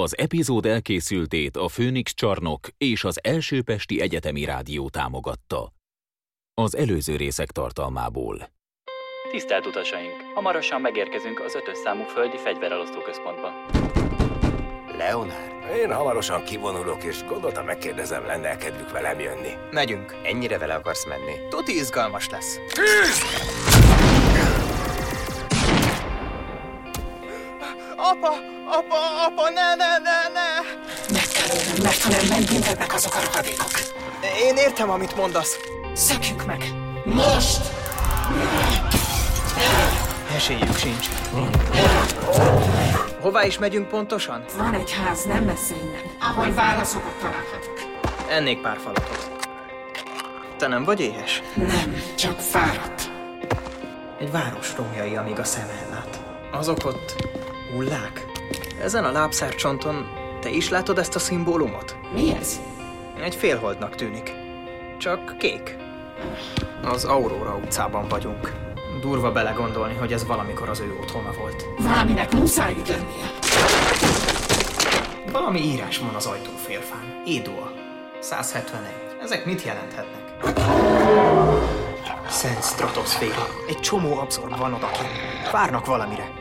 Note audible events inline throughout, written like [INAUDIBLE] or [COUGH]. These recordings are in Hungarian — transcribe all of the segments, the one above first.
Az epizód elkészültét a Főnix csarnok és az Első Pesti Egyetemi Rádió támogatta. Az előző részek tartalmából. Tisztelt utasaink! Hamarosan megérkezünk az ötös számú földi fegyverelosztó központba. Leonard, én hamarosan kivonulok, és gondoltam megkérdezem, lenne kedvük velem jönni. Megyünk. Ennyire vele akarsz menni? Tuti izgalmas lesz. Apa! Apa! Apa! Ne, ne, ne, ne! Meg kell ölnöm, mert ha nem megjelennek azok a rohadékok. Én értem, amit mondasz. Szökjük meg! Most! Esélyük sincs. Hová is megyünk pontosan? Van egy ház nem messze innen, ahol válaszokat találhatok. Ennék pár falatot. Te nem vagy éhes? Nem, csak fáradt. Egy város romjai, amíg a szem ellát. Azok ott hullák? Ezen a lábszárcsonton te is látod ezt a szimbólumot? Mi ez? Egy félholdnak tűnik. Csak kék. Az Aurora utcában vagyunk. Durva belegondolni, hogy ez valamikor az ő otthona volt. Valaminek muszáj itt lennie. Valami írás van az ajtófélfán. Édua. 171. Ezek mit jelenthetnek? Szent stratoszféra. Egy csomó abszorb van odakint. Várnak valamire.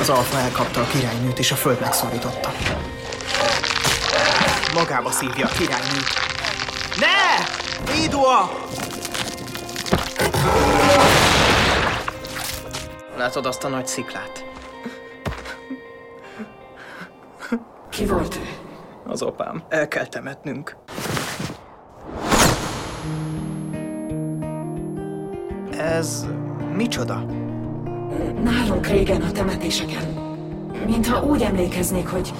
Az alfa elkapta a királynőt, és a föld megszorította. Magába szívja a királynőt. Ne! Idua! Látod azt a nagy sziklát? Ki volt ő? Az apám. El kell temetnünk. Ez micsoda? Nálunk régen a temetéseken. Mintha úgy emlékeznék, hogy...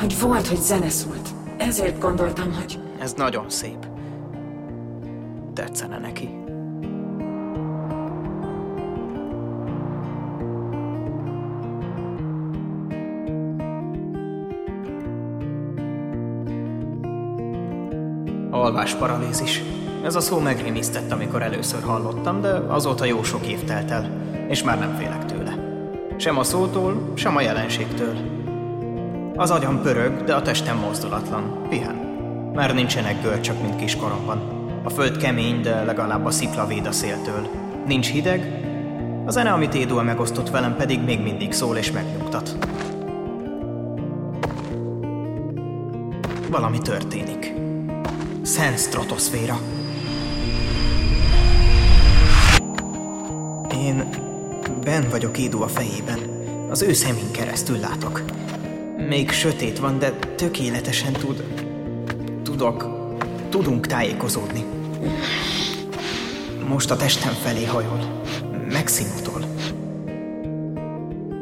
hogy volt, hogy zene szólt. Ezért gondoltam, hogy... Ez nagyon szép. Tetszene neki. Alvás paralízis. Ez a szó megrémisztett, amikor először hallottam, de azóta jó sok év telt el, és már nem félek tőle. Sem a szótól, sem a jelenségtől. Az agyam pörög, de a testem mozdulatlan, pihen. Már nincsenek görcsök, mint kiskoromban. A föld kemény, de legalább a szikla véd a széltől. Nincs hideg, a zene, amit Édua megosztott velem, pedig még mindig szól és megnyugtat. Valami történik. Szent stratoszféra. Ben vagyok Édu a fejében. Az ő szemén keresztül látok. Még sötét van, de tökéletesen tud... Tudok... Tudunk tájékozódni. Most a testem felé hajol. Megszínutol.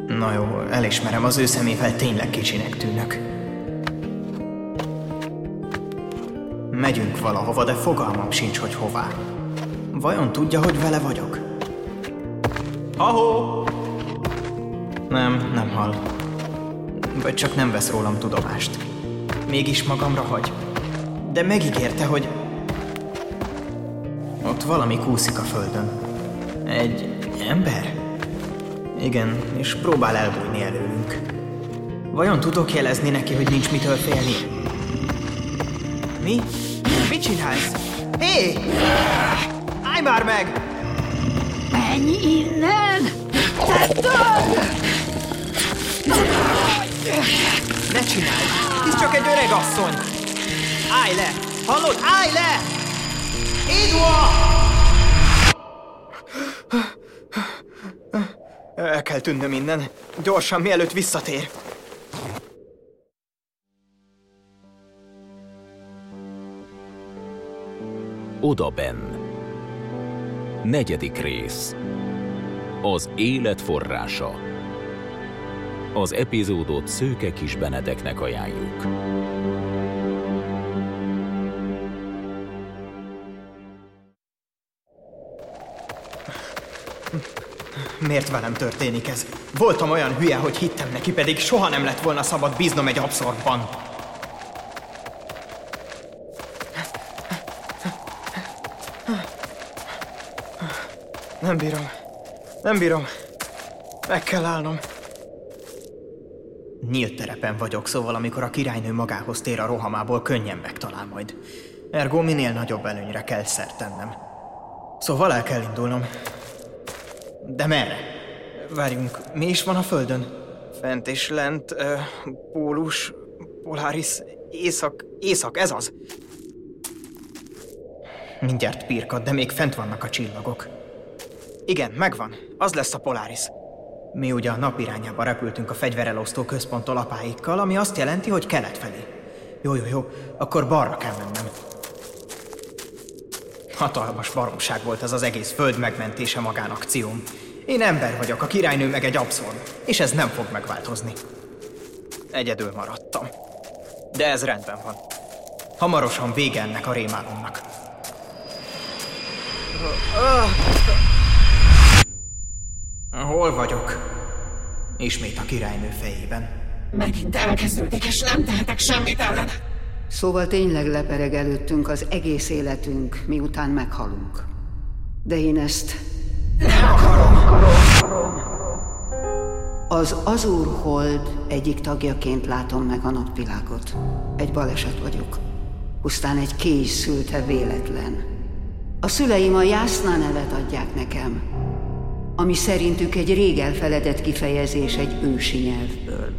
Na jó, elismerem, az ő szemével tényleg kicsinek tűnök. Megyünk valahova, de fogalmam sincs, hogy hová. Vajon tudja, hogy vele vagyok? Ahó! Nem, nem hall. Vagy csak nem vesz rólam tudomást. Mégis magamra hagy. De megígérte, hogy... Ott valami kúszik a földön. Egy ember? Igen, és próbál elbújni előlünk. Vajon tudok jelezni neki, hogy nincs mitől félni? Mi? Mit csinálsz? Hé! Állj már meg! Menj innen! Tettem! Ne csinálj! Ez csak egy öreg asszony! Állj le! Hallod? Állj le! Edua! El kell tűnnöm innen. Gyorsan, mielőtt visszatér. Odaben. Negyedik rész. Az élet forrása. Az epizódot Szőke Kis Benedeknek ajánljuk. Miért velem történik ez? Voltam olyan hülye, hogy hittem neki, pedig soha nem lett volna szabad bíznom egy abszorban. Nem bírom. Nem bírom. Meg kell állnom. Nyílt terepen vagyok, szóval amikor a királynő magához tér a rohamából, könnyen megtalál majd. Ergo minél nagyobb előnyre kell szert tennem. Szóval el kell indulnom. De merre? Várjunk, mi is van a földön? Fent és lent, uh, pólus, polaris, észak, észak, ez az. Mindjárt pirkad, de még fent vannak a csillagok. Igen, megvan. Az lesz a Polaris. Mi ugye a nap irányába repültünk a fegyverelosztó központtól apáikkal, ami azt jelenti, hogy kelet felé. Jó, jó, jó, akkor balra kell mennem. Hatalmas baromság volt ez az egész föld megmentése magánakcióm. Én ember vagyok, a királynő meg egy abszorb, és ez nem fog megváltozni. Egyedül maradtam. De ez rendben van. Hamarosan vége ennek a rémálomnak. Hol vagyok? Ismét a királynő fejében. Megint elkezdődik, és nem tehetek semmit ellene. Szóval tényleg lepereg előttünk az egész életünk, miután meghalunk. De én ezt... Nem akarom, akarom. Az Azur Hold egyik tagjaként látom meg a napvilágot. Egy baleset vagyok. Pusztán egy kés szülte véletlen. A szüleim a Jászna nevet adják nekem, ami szerintük egy rég elfeledett kifejezés egy ősi nyelvből.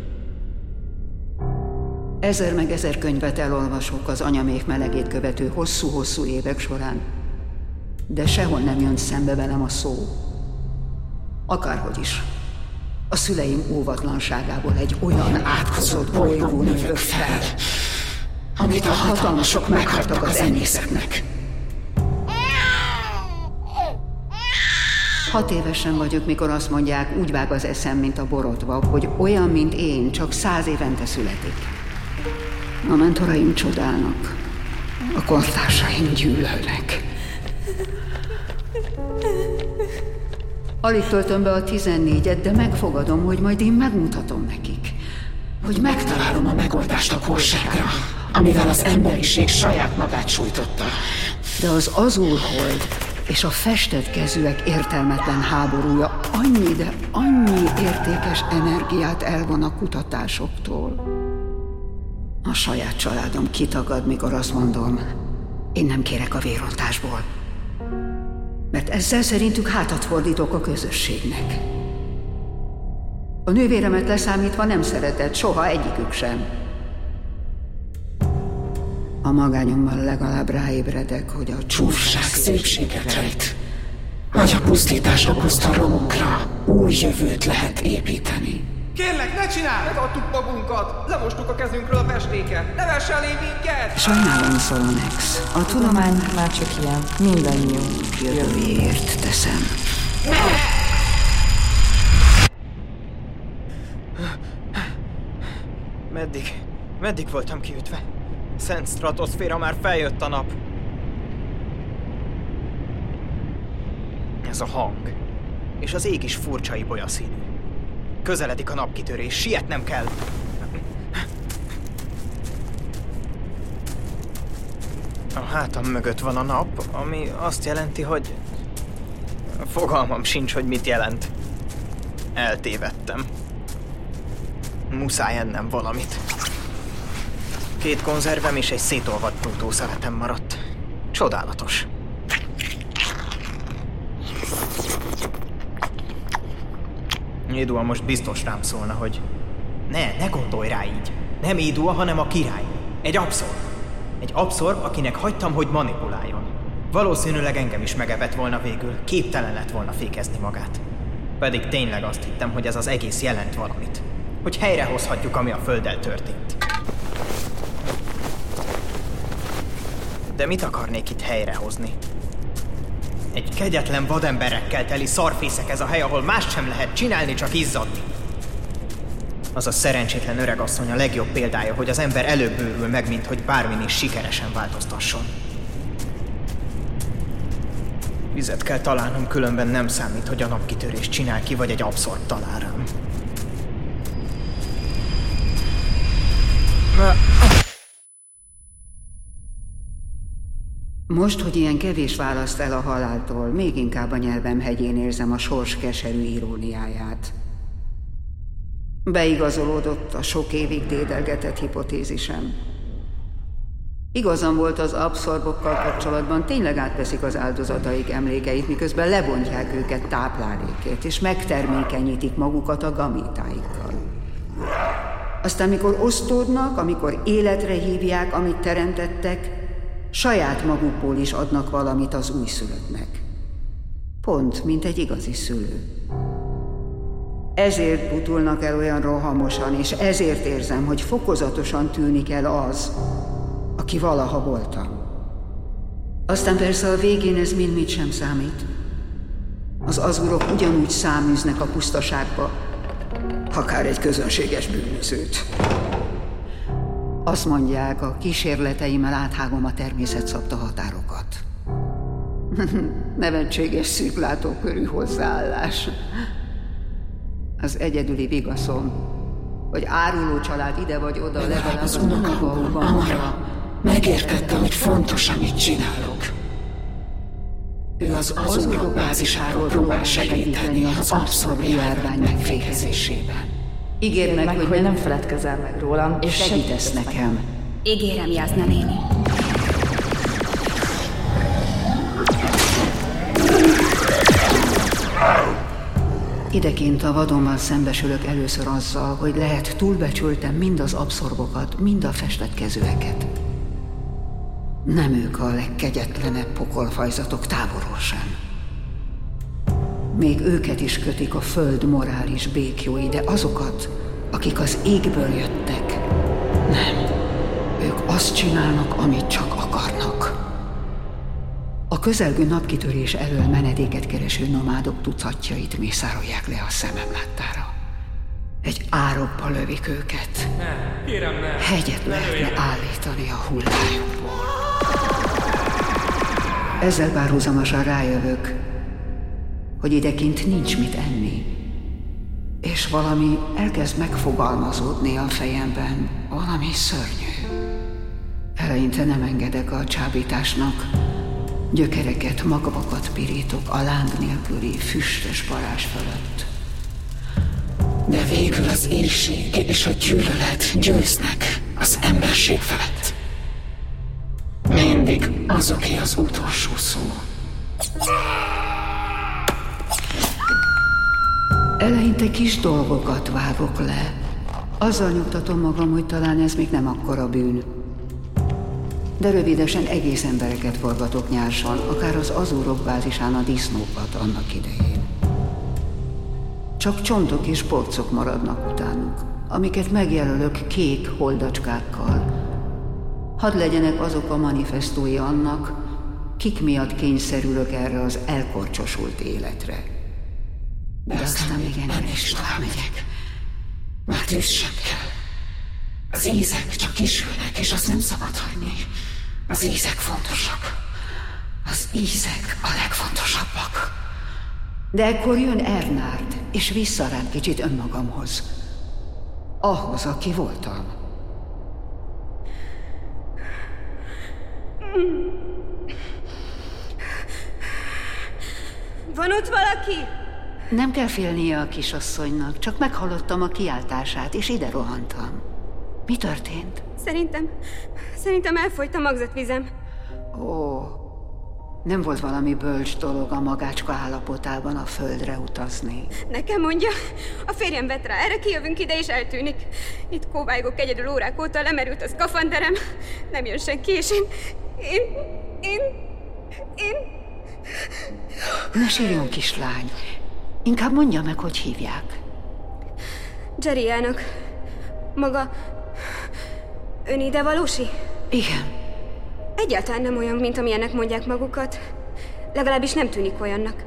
Ezer meg ezer könyvet elolvasok az anyamék melegét követő hosszú-hosszú évek során, de sehol nem jön szembe velem a szó. Akárhogy is. A szüleim óvatlanságából egy olyan átkozott bolygó növök fel, amit a hatalmasok meghagytak az enyészetnek. Hat évesen vagyok, mikor azt mondják, úgy vág az eszem, mint a borotva, hogy olyan, mint én, csak száz évente születik. A mentoraim csodálnak. A kortársaim gyűlölnek. Alig töltöm be a tizennégyet, de megfogadom, hogy majd én megmutatom nekik. Hogy megtalálom a megoldást a kórságra, amivel az emberiség saját magát sújtotta. De az azulhold és a festett kezűek értelmetlen háborúja annyi, de annyi értékes energiát elvon a kutatásoktól. A saját családom kitagad, mikor azt mondom, én nem kérek a vérontásból. Mert ezzel szerintük hátat fordítok a közösségnek. A nővéremet leszámítva nem szeretett soha egyikük sem. A magányommal legalább ráébredek, hogy a Csúfság szépséget rejt. Vagy a pusztítás okozta romunkra új jövőt lehet építeni. Kérlek, ne csinálj! Megadtuk magunkat! Lemostuk a kezünkről a festéket! Ne vess elé minket! Sajnálom, Solonex. A tudomány már csak ilyen. Mindannyiunk jövőjéért teszem. Meddig? Meddig voltam kiütve? Szent stratoszféra már feljött a nap. Ez a hang. És az ég is furcsa ibolyaszínű. Közeledik a napkitörés, sietnem kell. A hátam mögött van a nap, ami azt jelenti, hogy... Fogalmam sincs, hogy mit jelent. Eltévedtem. Muszáj ennem valamit. Két konzervem és egy szétolvadt Plutó szeletem maradt. Csodálatos. Édua most biztos rám szólna, hogy ne, ne gondolj rá így. Nem Édua, hanem a király. Egy abszorb. Egy abszorb, akinek hagytam, hogy manipuláljon. Valószínűleg engem is megevett volna végül, képtelen lett volna fékezni magát. Pedig tényleg azt hittem, hogy ez az egész jelent valamit. Hogy helyrehozhatjuk, ami a Földdel történt. De mit akarnék itt helyrehozni? Egy kegyetlen vademberekkel teli szarfészek ez a hely, ahol más sem lehet csinálni, csak izzadni. Az a szerencsétlen öregasszony a legjobb példája, hogy az ember előbb bővül meg, mint hogy bármin is sikeresen változtasson. Vizet kell találnom, különben nem számít, hogy a napkitörés csinál ki, vagy egy abszorb talál rám. Most, hogy ilyen kevés választ el a haláltól, még inkább a nyelvem hegyén érzem a sors keserű iróniáját. Beigazolódott a sok évig dédelgetett hipotézisem. Igazam volt az abszorbokkal kapcsolatban, tényleg átveszik az áldozataik emlékeit, miközben lebontják őket táplálékért, és megtermékenyítik magukat a gamétáikkal. Aztán, mikor osztódnak, amikor életre hívják, amit teremtettek, saját magukból is adnak valamit az újszülöttnek. Pont, mint egy igazi szülő. Ezért butulnak el olyan rohamosan, és ezért érzem, hogy fokozatosan tűnik el az, aki valaha voltam. Aztán persze a végén ez mind mit sem számít. Az azurok ugyanúgy száműznek a pusztaságba, akár egy közönséges bűnözőt. Azt mondják, a kísérleteimmel áthágom a természet szabta határokat. [LAUGHS] Nevetséges szűklátókörű hozzáállás. Az egyedüli vigaszom, hogy áruló család ide vagy oda legalább az unokahúban Amara megértette, hogy fontos, amit csinálok. Ő az azurok bázisáról próbál segíteni az abszorbi járvány megfékezésében. Ígérd meg, hogy, hogy nem feledkezel meg rólam, és segítesz nekem. Ígérem, Jászna néni. Idekint a vadonban szembesülök először azzal, hogy lehet túlbecsültem mind az abszorbokat, mind a festetkezőeket. Nem ők a legkegyetlenebb pokolfajzatok távolról sem. Még őket is kötik a föld morális békjói, de azokat, akik az égből jöttek, nem. Ők azt csinálnak, amit csak akarnak. A közelgő napkitörés elől menedéket kereső nomádok tucatjait mészárolják le a szemem láttára. Egy árokba lövik őket. Ne, kérem ne. Hegyet lehetne állítani a hullájukból. Ezzel párhuzamosan rájövök, hogy idekint nincs mit enni. És valami elkezd megfogalmazódni a fejemben, valami szörnyű. Eleinte nem engedek a csábításnak, Gyökereket, magvakat pirítok a láng nélküli füstös parás fölött. De végül az érség és a gyűlölet győznek az emberség felett. Mindig azoké az utolsó szó. Eleinte kis dolgokat vágok le. Azzal nyugtatom magam, hogy talán ez még nem akkora bűn de rövidesen egész embereket forgatok nyársan, akár az azúrok bázisán a disznókat annak idején. Csak csontok és porcok maradnak utánuk, amiket megjelölök kék holdacskákkal. Hadd legyenek azok a manifestói annak, kik miatt kényszerülök erre az elkorcsosult életre. De, aztán még engem is tovább megyek. Már tűz sem kell. Az ízek csak kisülnek, és azt nem szabad hagyni. Az ízek fontosak. Az ízek a legfontosabbak. De ekkor jön Ernárd, és visszarám kicsit önmagamhoz. Ahhoz, aki voltam. Van ott valaki? Nem kell félnie a kisasszonynak, csak meghallottam a kiáltását, és ide rohantam. Mi történt? Szerintem... Szerintem elfogyt a magzatvizem. Ó, nem volt valami bölcs dolog a magácska állapotában a földre utazni. Nekem mondja, a férjem vett rá, erre kijövünk ide és eltűnik. Itt kóvályogok egyedül órák óta, lemerült a szkafanderem, nem jön senki, és én... Én... Én... Én... Ne sírjon, kislány. Inkább mondja meg, hogy hívják. Jerryának. Maga Ön ide valósi? Igen. Egyáltalán nem olyan, mint amilyenek mondják magukat. Legalábbis nem tűnik olyannak.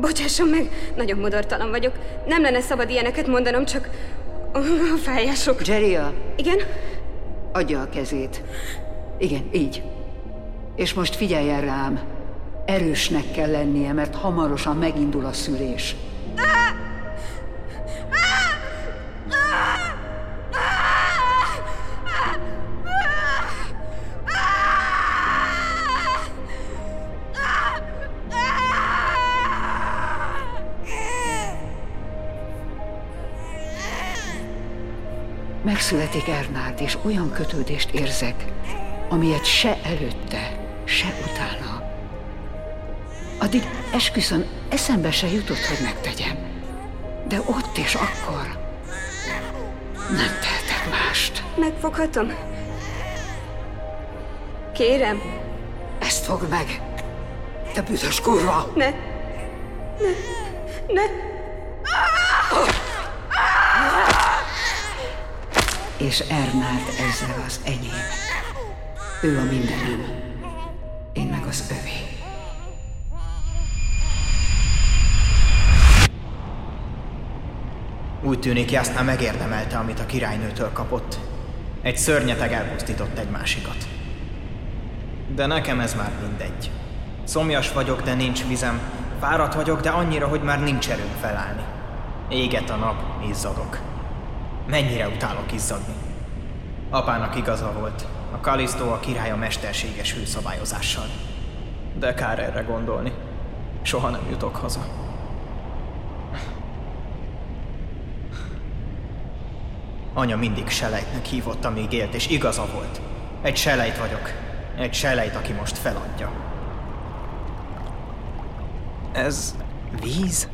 Bocsásson meg, nagyon modortalan vagyok. Nem lenne szabad ilyeneket mondanom, csak a fájások. Jeria. Igen? Adja a kezét. Igen, így. És most figyeljen rám. Erősnek kell lennie, mert hamarosan megindul a szülés. Megszületik Ernárd, és olyan kötődést érzek, amilyet se előtte, se utána. Addig esküszön eszembe se jutott, hogy megtegyem. De ott és akkor nem tehetek mást. Megfoghatom? Kérem. Ezt fogd meg! Te büdös kurva! Ne! Ne! Ne! És Ernárd ezzel az enyém. Ő a mindenem. Úgy tűnik, Jászná megérdemelte, amit a királynőtől kapott. Egy szörnyeteg elpusztított egy másikat. De nekem ez már mindegy. Szomjas vagyok, de nincs vizem. Fáradt vagyok, de annyira, hogy már nincs erőm felállni. Éget a nap, izzadok. Mennyire utálok izzadni. Apának igaza volt. A Kalisztó a királya mesterséges hőszabályozással. De kár erre gondolni. Soha nem jutok haza. Anya mindig selejtnek hívott, amíg élt, és igaza volt. Egy selejt vagyok. Egy selejt, aki most feladja. Ez víz?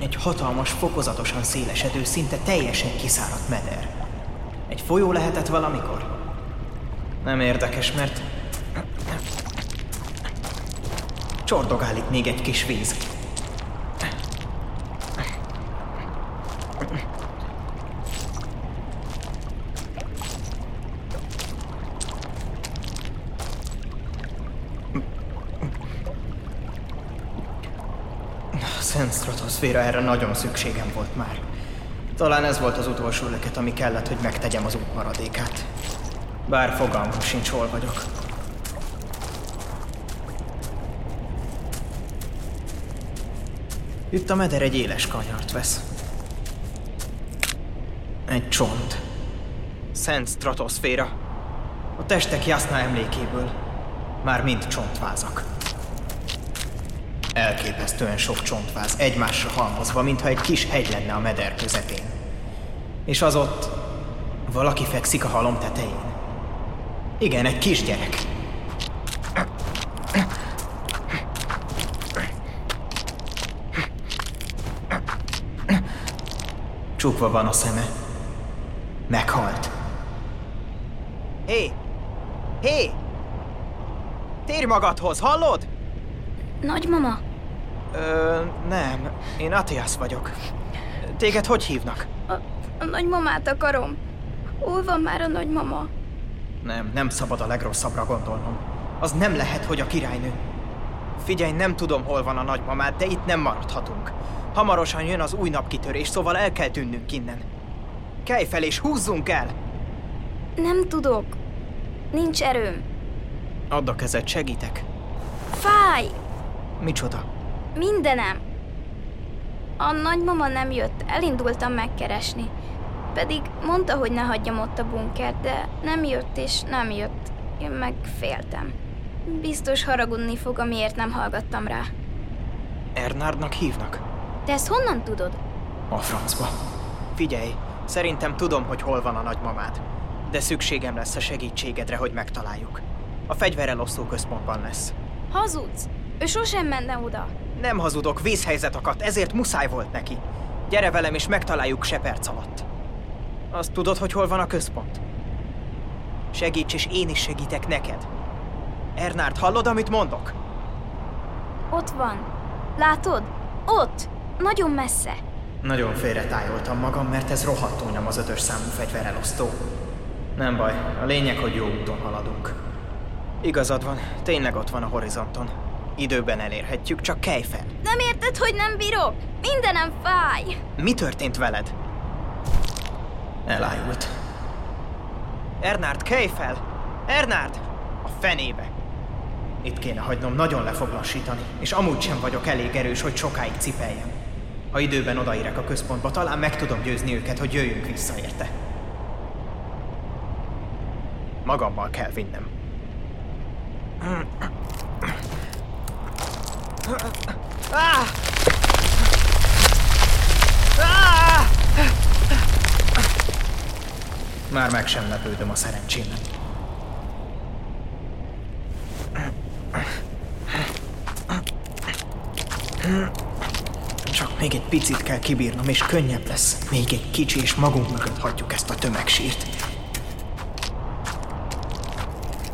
Egy hatalmas, fokozatosan szélesedő, szinte teljesen kiszáradt meder. Egy folyó lehetett valamikor? Nem érdekes, mert... Csordogál itt még egy kis víz. Szent stratoszféra, erre nagyon szükségem volt már. Talán ez volt az utolsó leket, ami kellett, hogy megtegyem az út maradékát. Bár fogalmam sincs, hol vagyok. Itt a meder egy éles kanyart vesz. Egy csont. Szent stratoszféra. A testek Jasna emlékéből. Már mind csontvázak. Elképesztően sok csontváz egymásra halmozva, mintha egy kis hegy lenne a meder közepén. És az ott valaki fekszik a halom tetején. Igen, egy kisgyerek. Csukva van a szeme. Meghalt. Hé! Hé! Térj magadhoz, hallod? Nagymama? Ö, nem. Én Atias vagyok. Téged hogy hívnak? A, a nagymamát akarom. Hol van már a nagymama? Nem, nem szabad a legrosszabbra gondolnom. Az nem lehet, hogy a királynő. Figyelj, nem tudom, hol van a nagymamád, de itt nem maradhatunk. Hamarosan jön az új napkitörés, szóval el kell tűnnünk innen. Kelj fel és húzzunk el! Nem tudok. Nincs erőm. Add a kezed, segítek. Fáj! Micsoda? Mindenem. A nagymama nem jött, elindultam megkeresni. Pedig mondta, hogy ne hagyjam ott a bunkert, de nem jött és nem jött. Én meg féltem. Biztos haragudni fog, amiért nem hallgattam rá. Ernardnak hívnak? Te ezt honnan tudod? A francba. Figyelj, szerintem tudom, hogy hol van a nagymamád. De szükségem lesz a segítségedre, hogy megtaláljuk. A fegyverelosztó központban lesz. Hazudsz! Ő sosem menne oda. Nem hazudok, vészhelyzet akadt, ezért muszáj volt neki. Gyere velem és megtaláljuk se perc alatt. Azt tudod, hogy hol van a központ? Segíts, és én is segítek neked. Ernárd, hallod, amit mondok? Ott van. Látod? Ott! Nagyon messze. Nagyon félretájoltam magam, mert ez rohadtó nyom az ötös számú fegyverelosztó. Nem baj, a lényeg, hogy jó úton haladunk. Igazad van, tényleg ott van a horizonton. Időben elérhetjük, csak kelj fel. Nem érted, hogy nem bírok? Mindenem fáj. Mi történt veled? Elájult. Ernárd, kelj fel! Ernárd! A fenébe! Itt kéne hagynom, nagyon le fog lassítani, és amúgy sem vagyok elég erős, hogy sokáig cipeljem. Ha időben odaérek a központba, talán meg tudom győzni őket, hogy jöjjünk vissza érte. Magammal kell vinnem. Már meg sem lepődöm a szerencsémen. Csak még egy picit kell kibírnom, és könnyebb lesz. Még egy kicsi, és magunk mögött hagyjuk ezt a tömegsírt.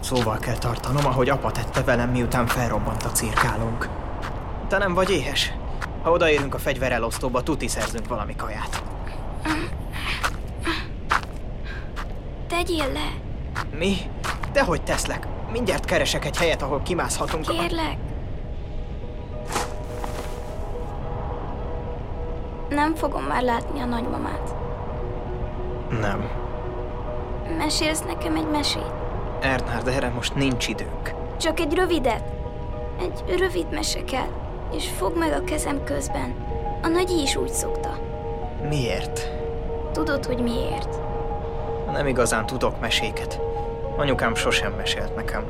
Szóval kell tartanom, ahogy apa tette velem, miután felrobbant a cirkálónk. Te nem vagy éhes? Ha odaérünk a fegyverelosztóba, tuti szerzünk valami kaját. Tegyél le! Mi? Dehogy teszlek. Mindjárt keresek egy helyet, ahol kimászhatunk. Kérlek! Nem fogom már látni a nagymamát. Nem. Mesélsz nekem egy mesét? Ernhard, erre most nincs időnk. Csak egy rövidet. Egy rövid mese kell. És fogd meg a kezem közben. A nagyi is úgy szokta. Miért? Tudod, hogy miért? Nem igazán tudok meséket. Anyukám sosem mesélt nekem.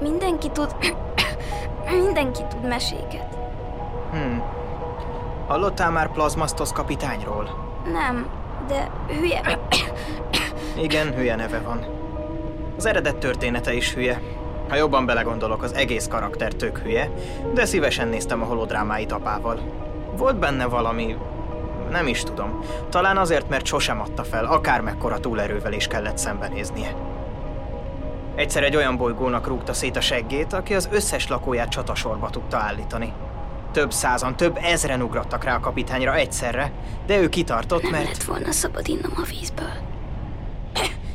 Mindenki tud... [COUGHS] Mindenki tud meséket. Hm. Hallottál már Plazmasztos kapitányról? Nem, de hülye... Igen, hülye neve van. Az eredet története is hülye. Ha jobban belegondolok, az egész karakter tök hülye, de szívesen néztem a holodrámáit apával. Volt benne valami... nem is tudom. Talán azért, mert sosem adta fel, akármekkora túlerővel is kellett szembenéznie. Egyszer egy olyan bolygónak rúgta szét a seggét, aki az összes lakóját csatasorba tudta állítani. Több százan, több ezren ugrattak rá a kapitányra egyszerre, de ő kitartott, Nem mert... lett volna szabad innom a vízből.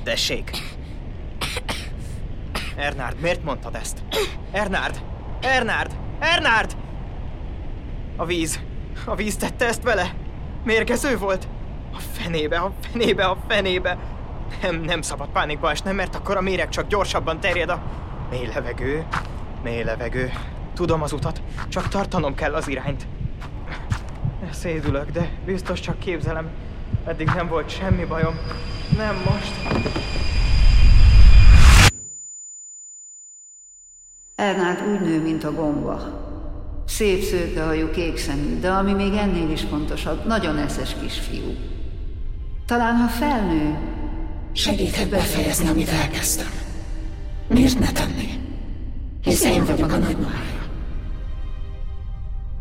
Tessék! Ernárd, miért mondtad ezt? Ernárd! Ernárd! Ernárd! A víz. A víz tette ezt vele? Mérgező volt? A fenébe, a fenébe, a fenébe. Nem, nem szabad pánikba esnem, mert akkor a méreg csak gyorsabban terjed a... Mély levegő, mély levegő. Tudom az utat, csak tartanom kell az irányt. Szédülök, de biztos csak képzelem. Eddig nem volt semmi bajom. Nem most. Ernát úgy nő, mint a gomba. Szép szőkehajú, kék szemű, de ami még ennél is fontosabb, nagyon eszes kisfiú. Talán ha felnő, Segítek befejezni, amit elkezdtem. Miért ne tenni? Hisz én vagyok a nagymamája.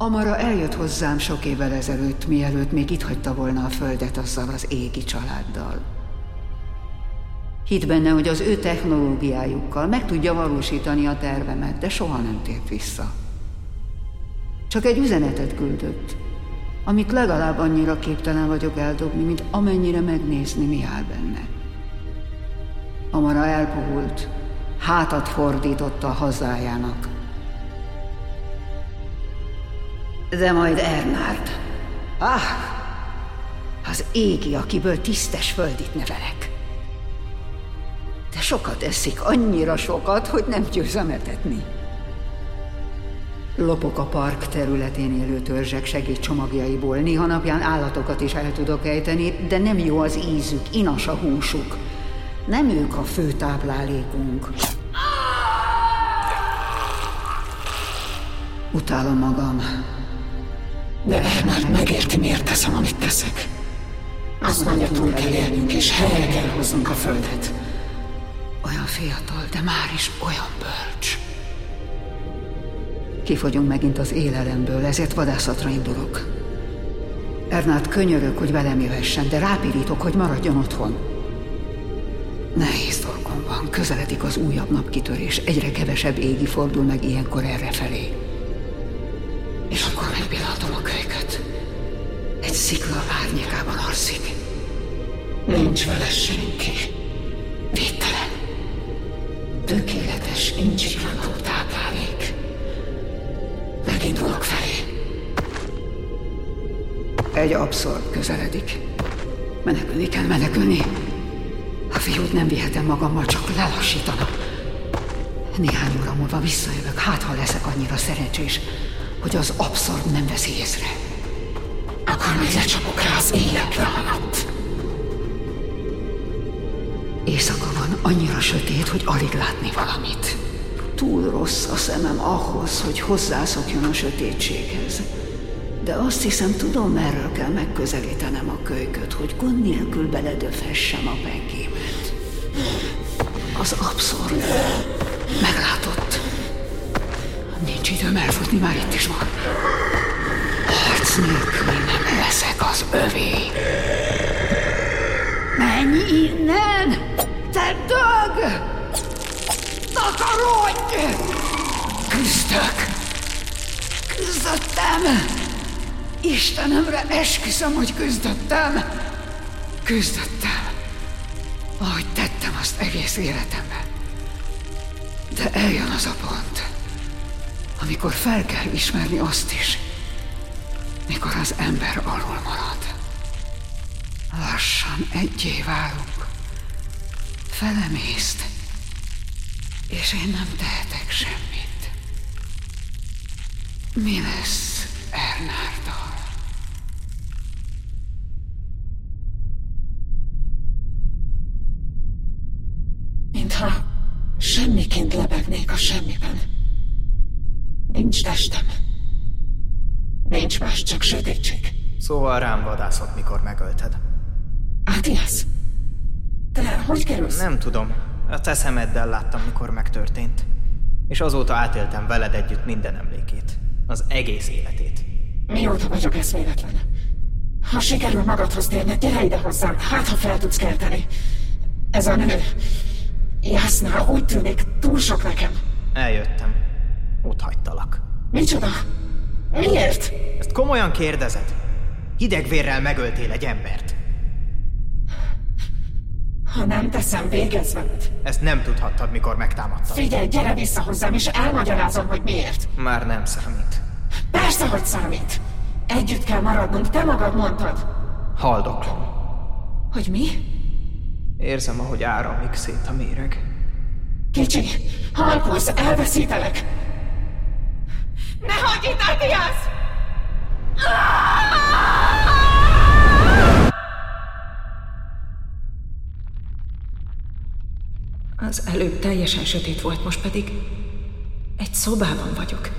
Amara eljött hozzám sok évvel ezelőtt, mielőtt még itt hagyta volna a földet azzal az égi családdal. Hitt benne, hogy az ő technológiájukkal meg tudja valósítani a tervemet, de soha nem tért vissza. Csak egy üzenetet küldött, amit legalább annyira képtelen vagyok eldobni, mint amennyire megnézni, mi áll benne. Amara elpuhult, hátat fordított a hazájának. De majd Ernárd. Ah! Az égi, akiből tisztes földit nevelek. De sokat eszik, annyira sokat, hogy nem győzem etetni. Lopok a park területén élő törzsek segédcsomagjaiból. Néha napján állatokat is el tudok ejteni, de nem jó az ízük, inas a húsuk. Nem ők a fő táplálékunk. Utálom magam. De Ernár megérti, miért teszem, amit teszek. Azt mondja, túl kell élnünk, és helyre kell hoznunk a földet. Olyan fiatal, de már is olyan bölcs. Kifogyunk megint az élelemből, ezért vadászatra indulok. Ernát könyörök, hogy velem jöhessen, de rápirítok, hogy maradjon otthon. Nehéz dolgom van, közeledik az újabb napkitörés, egyre kevesebb égi fordul meg ilyenkor errefelé. És akkor szikla árnyékában alszik. Nincs vele senki. Védtelen. Tökéletes, incsiklandó táplálék. Megindulok felé. Egy abszorb közeledik. Menekülni kell, menekülni. A fiút nem vihetem magammal, csak lelassítana. Néhány óra múlva visszajövök, hát ha leszek annyira szerencsés, hogy az abszorb nem veszi észre. Akkor majd lecsapok rá az életre alatt. Éjszaka van, annyira sötét, hogy alig látni valamit. túl rossz a szemem ahhoz, hogy hozzászokjon a sötétséghez. De azt hiszem, tudom, merről kell megközelítenem a kölyköt, hogy gond nélkül beledöfessem a pengémet. Az abszurd. Meglátott. Nincs időm elfutni, már itt is van. Harc nélkül az övé. Menj innen! Te dög! Takarodj! Küzdök! Küzdöttem! Istenemre esküszöm, hogy küzdöttem! Küzdöttem! Ahogy tettem azt egész életemben. De eljön az a pont, amikor fel kell ismerni azt is, az ember alul marad. Lassan egyé válunk. Felemészt, és én nem tehetek semmit. Mi lesz Ernárdal? Mintha semmiként lebegnék a semmiben. Nincs testem. Nincs más, csak sötétség. Szóval rám vadászott, mikor megölted. Átiász? Te hogy kerülsz? Nem tudom. A te szemeddel láttam, mikor megtörtént. És azóta átéltem veled együtt minden emlékét. Az egész életét. Mióta vagyok ez véletlen? Ha sikerül magadhoz térni, gyere ide hozzám, hát ha fel tudsz kelteni. Ez a nő, Jászná, úgy tűnik, túl sok nekem. Eljöttem. Ott hagytalak. Micsoda? Miért? Ezt komolyan kérdezed? Hidegvérrel megöltél egy embert. Ha nem teszem, végez veled. Ezt nem tudhattad, mikor megtámadtad. Figyelj, gyere vissza hozzám, és elmagyarázom, hogy miért. Már nem számít. Persze, hogy számít. Együtt kell maradnunk, te magad mondtad. Haldoklom. Hogy mi? Érzem, ahogy áramlik szét a méreg. Kicsi, halkulsz, elveszítelek. Ne hagyj itt, Atiász! Az előbb teljesen sötét volt, most pedig egy szobában vagyok.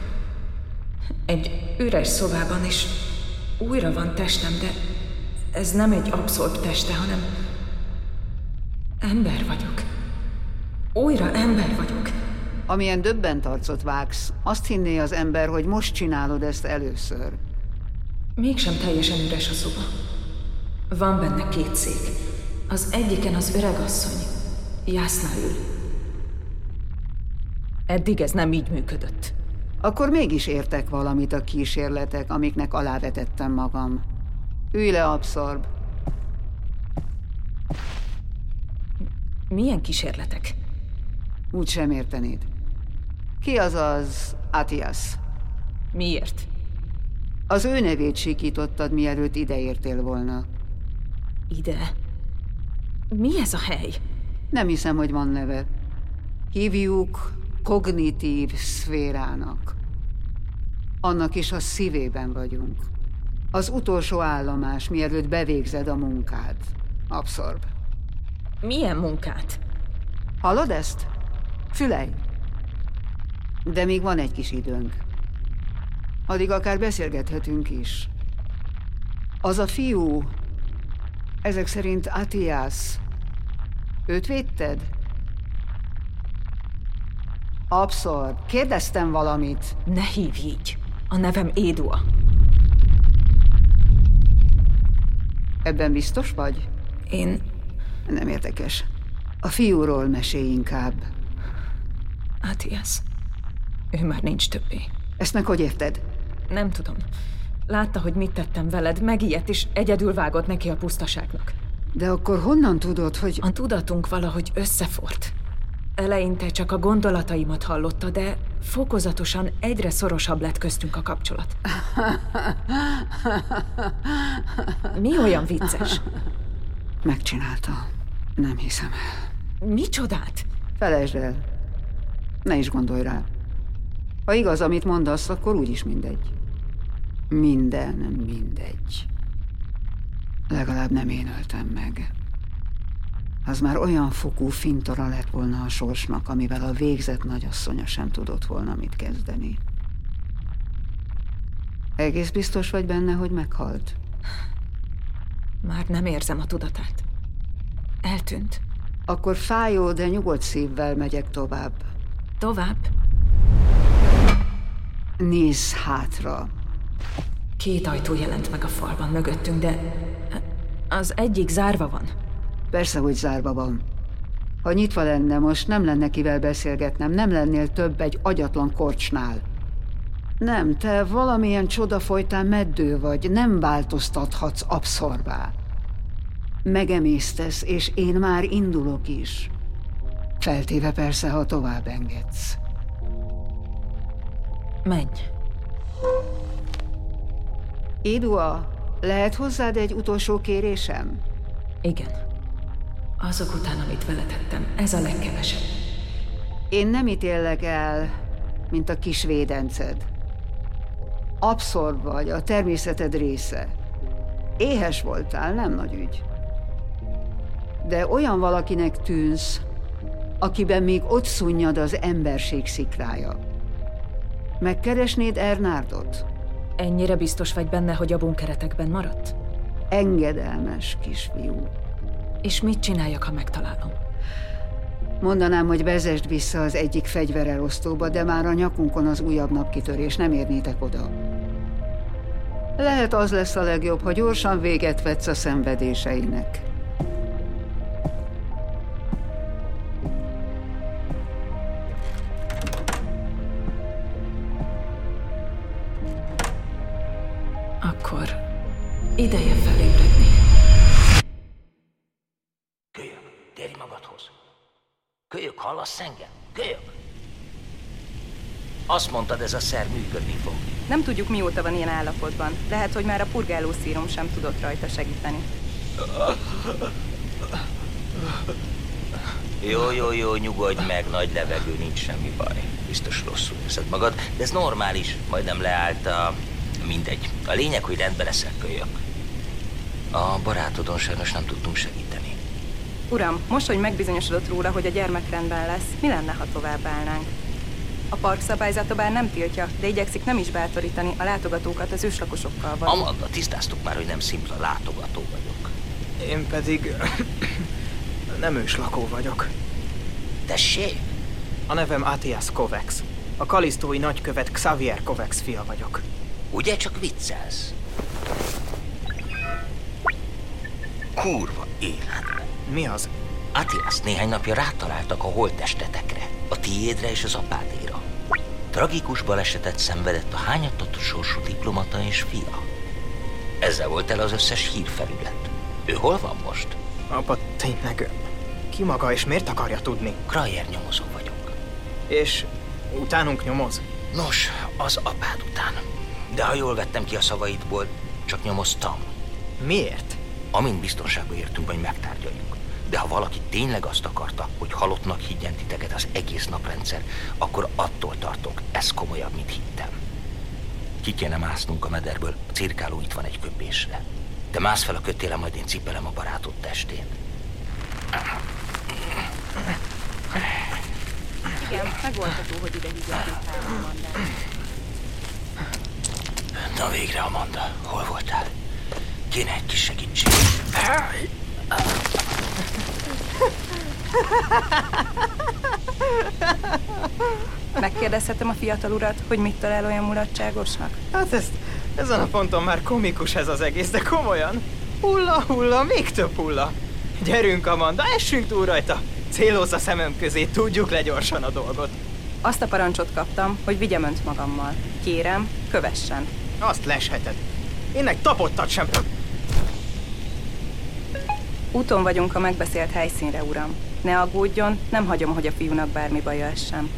Egy üres szobában, és újra van testem, de ez nem egy abszorb teste, hanem ember vagyok. Újra ember vagyok. Amilyen döbbent arcot vágsz, azt hinné az ember, hogy most csinálod ezt először. Mégsem teljesen üres a szoba. Van benne két szék. Az egyiken az öreg asszony, Jászna ül. Eddig ez nem így működött. Akkor mégis értek valamit a kísérletek, amiknek alávetettem magam. Ülj le, abszorb. Milyen kísérletek? Úgy sem értenéd. Ki az az Atias? Miért? Az ő nevét sikítottad, mielőtt ideértél volna. Ide? Mi ez a hely? Nem hiszem, hogy van neve. Hívjuk kognitív szférának. Annak is a szívében vagyunk. Az utolsó állomás, mielőtt bevégzed a munkád. Abszorb. Milyen munkát? Hallod ezt? Fülej! De még van egy kis időnk. Addig akár beszélgethetünk is. Az a fiú, ezek szerint Atiász, őt védted? Abszorb, kérdeztem valamit. Ne hívj így. A nevem Édua. Ebben biztos vagy? Én... Nem érdekes. A fiúról mesélj inkább. Atias. Ő már nincs többé. Ezt meg hogy érted? Nem tudom. Látta, hogy mit tettem veled, megijedt, és egyedül vágott neki a pusztaságnak. De akkor honnan tudod, hogy... A tudatunk valahogy összefort. Eleinte csak a gondolataimat hallotta, de fokozatosan egyre szorosabb lett köztünk a kapcsolat. Mi olyan vicces? Megcsinálta. Nem hiszem el. Micsodát? Felejtsd el. Ne is gondolj rá. Ha igaz, amit mondasz, akkor úgyis mindegy. Minden mindegy. Legalább nem én öltem meg. az már olyan fokú fintora lett volna a sorsnak, amivel a végzett nagyasszonya sem tudott volna mit kezdeni. Egész biztos vagy benne, hogy meghalt? Már nem érzem a tudatát. Eltűnt. Akkor fájó, de nyugodt szívvel megyek tovább. Tovább? Nézz hátra. Két ajtó jelent meg a falban mögöttünk, de az egyik zárva van. Persze, hogy zárva van. Ha nyitva lenne, most nem lenne kivel beszélgetnem, nem lennél több egy agyatlan korcsnál. Nem, te valamilyen csoda folytán meddő vagy, nem változtathatsz abszorvá. Megemésztesz, és én már indulok is. Feltéve persze, ha tovább engedsz. Menj. Idua, lehet hozzád egy utolsó kérésem? Igen. Azok után, amit vele tettem, ez a legkevesebb. Én nem ítélek el, mint a kis védenced. Abszorb vagy, a természeted része. Éhes voltál, nem nagy ügy. De olyan valakinek tűnsz, akiben még ott szunnyad az emberség szikrája. Megkeresnéd Ernárdot? Ennyire biztos vagy benne, hogy a bunkeretekben maradt? Engedelmes kisfiú. És mit csináljak, ha megtalálom? Mondanám, hogy vezesd vissza az egyik fegyverelosztóba, de már a nyakunkon az újabb napkitörés, nem érnétek oda. Lehet az lesz a legjobb, ha gyorsan véget vetsz a szenvedéseinek. Akkor ideje felébredni. Kölyök, térj magadhoz. Kölyök, hallasz engem? Kölyök! Azt mondtad, ez a szer működni fog. Nem tudjuk, mióta van ilyen állapotban. Lehet, hogy már a purgáló szírom sem tudott rajta segíteni. Jó, jó, jó, nyugodj meg, nagy levegő, nincs semmi baj. Biztos rosszul érzed magad, de ez normális, majdnem leállt a... Mindegy. A lényeg, hogy rendben leszel, kölyök. A barátodon sajnos nem tudtunk segíteni. Uram, most, hogy megbizonyosodott róla, hogy a gyermek rendben lesz, mi lenne, ha tovább állnánk? A park szabályzata bár nem tiltja, de igyekszik nem is bátorítani a látogatókat az őslakosokkal való. Amanda, tisztáztuk már, hogy nem szimpla látogató vagyok. Én pedig [CLEARS THROAT] nem őslakó vagyok. Tessék? A nevem Atias Kovacs. A kalisztói nagykövet Xavier Kovacs fia vagyok. Ugye csak viccelsz? Kurva életbe. Mi az? Atias, néhány napja rátaláltak a holttestetekre. A tiédre és az apádéra. Tragikus balesetet szenvedett a hányatott sorsú diplomata és fia. Ezzel volt el az összes hírfelület. Ő hol van most? Apa, tényleg, ki maga és miért akarja tudni? Krajer nyomozó vagyok. És utánunk nyomoz? Nos, az apád után. De ha jól vettem ki a szavaidból, csak nyomoztam. Miért? Amint biztonságba értünk, hogy megtárgyaljuk. De ha valaki tényleg azt akarta, hogy halottnak higgyen titeket az egész naprendszer, akkor attól tartok, ez komolyabb, mint hittem. Ki kéne másznunk a mederből, a cirkáló itt van egy köpésre. Te mász fel a kötéle, majd én cipelem a barátod testét. Igen, megoldható, hogy ide higgyek Na végre, Amanda, hol voltál? Kéne egy kis segítség. Megkérdezhetem a fiatal urat, hogy mit talál olyan mulatságosnak? Hát ez, ezen a ponton már komikus ez az egész, de komolyan. Hulla, hulla, még több hulla. Gyerünk, Amanda, essünk túl rajta. Célozz a szemem közé, tudjuk le gyorsan a dolgot. Azt a parancsot kaptam, hogy vigyem önt magammal. Kérem, kövessen. Azt lesheted. Énnek tapottat sem. Úton vagyunk a megbeszélt helyszínre, uram. Ne aggódjon, nem hagyom, hogy a fiúnak bármi baja essen.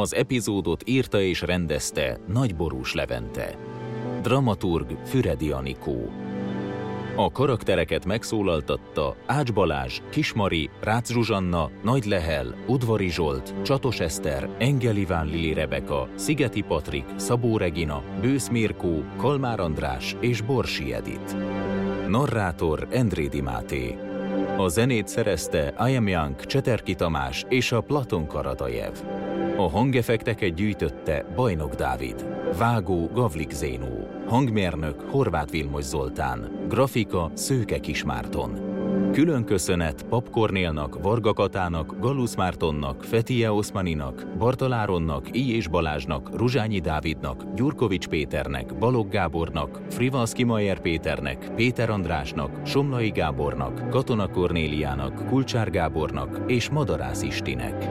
Az epizódot írta és rendezte Nagyborús Levente. dramaturg Füredi Anikó. A karaktereket megszólaltatta Ács Balázs, Kismari, Rácz Zsuzsanna, Nagy Lehel, Udvari Zsolt, Csatos Eszter, Engel Iván Lili Rebeka, Szigeti Patrik, Szabó Regina, Bősz Mirkó, Kalmár András és Borsi Edit. Narrátor Endrédi Máté. A zenét szerezte Ayam Young, Cseterki Tamás és a Platon Karadajev. A hangefekteket gyűjtötte Bajnok Dávid, vágó Gavlik Zénó, hangmérnök Horváth Vilmos Zoltán, grafika Szőke Kismárton. Külön köszönet Pap Varga Katának, Galusz Mártonnak, Fetie Oszmaninak, Bartaláronnak, I. és Balázsnak, Ruzsányi Dávidnak, Gyurkovics Péternek, Balog Gábornak, Frivalszki Majer Péternek, Péter Andrásnak, Somlai Gábornak, Katona Kornéliának, Kulcsár Gábornak és Madarász Istinek.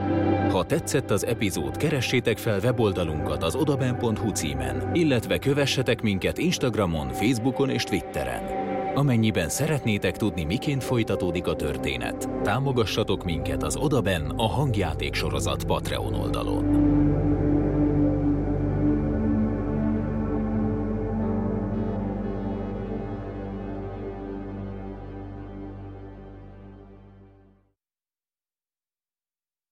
Ha tetszett az epizód, keressétek fel weboldalunkat az odaben.hu címen, illetve kövessetek minket Instagramon, Facebookon és Twitteren. Amennyiben szeretnétek tudni, miként folytatódik a történet, támogassatok minket az Odaben a hangjáték sorozat Patreon oldalon.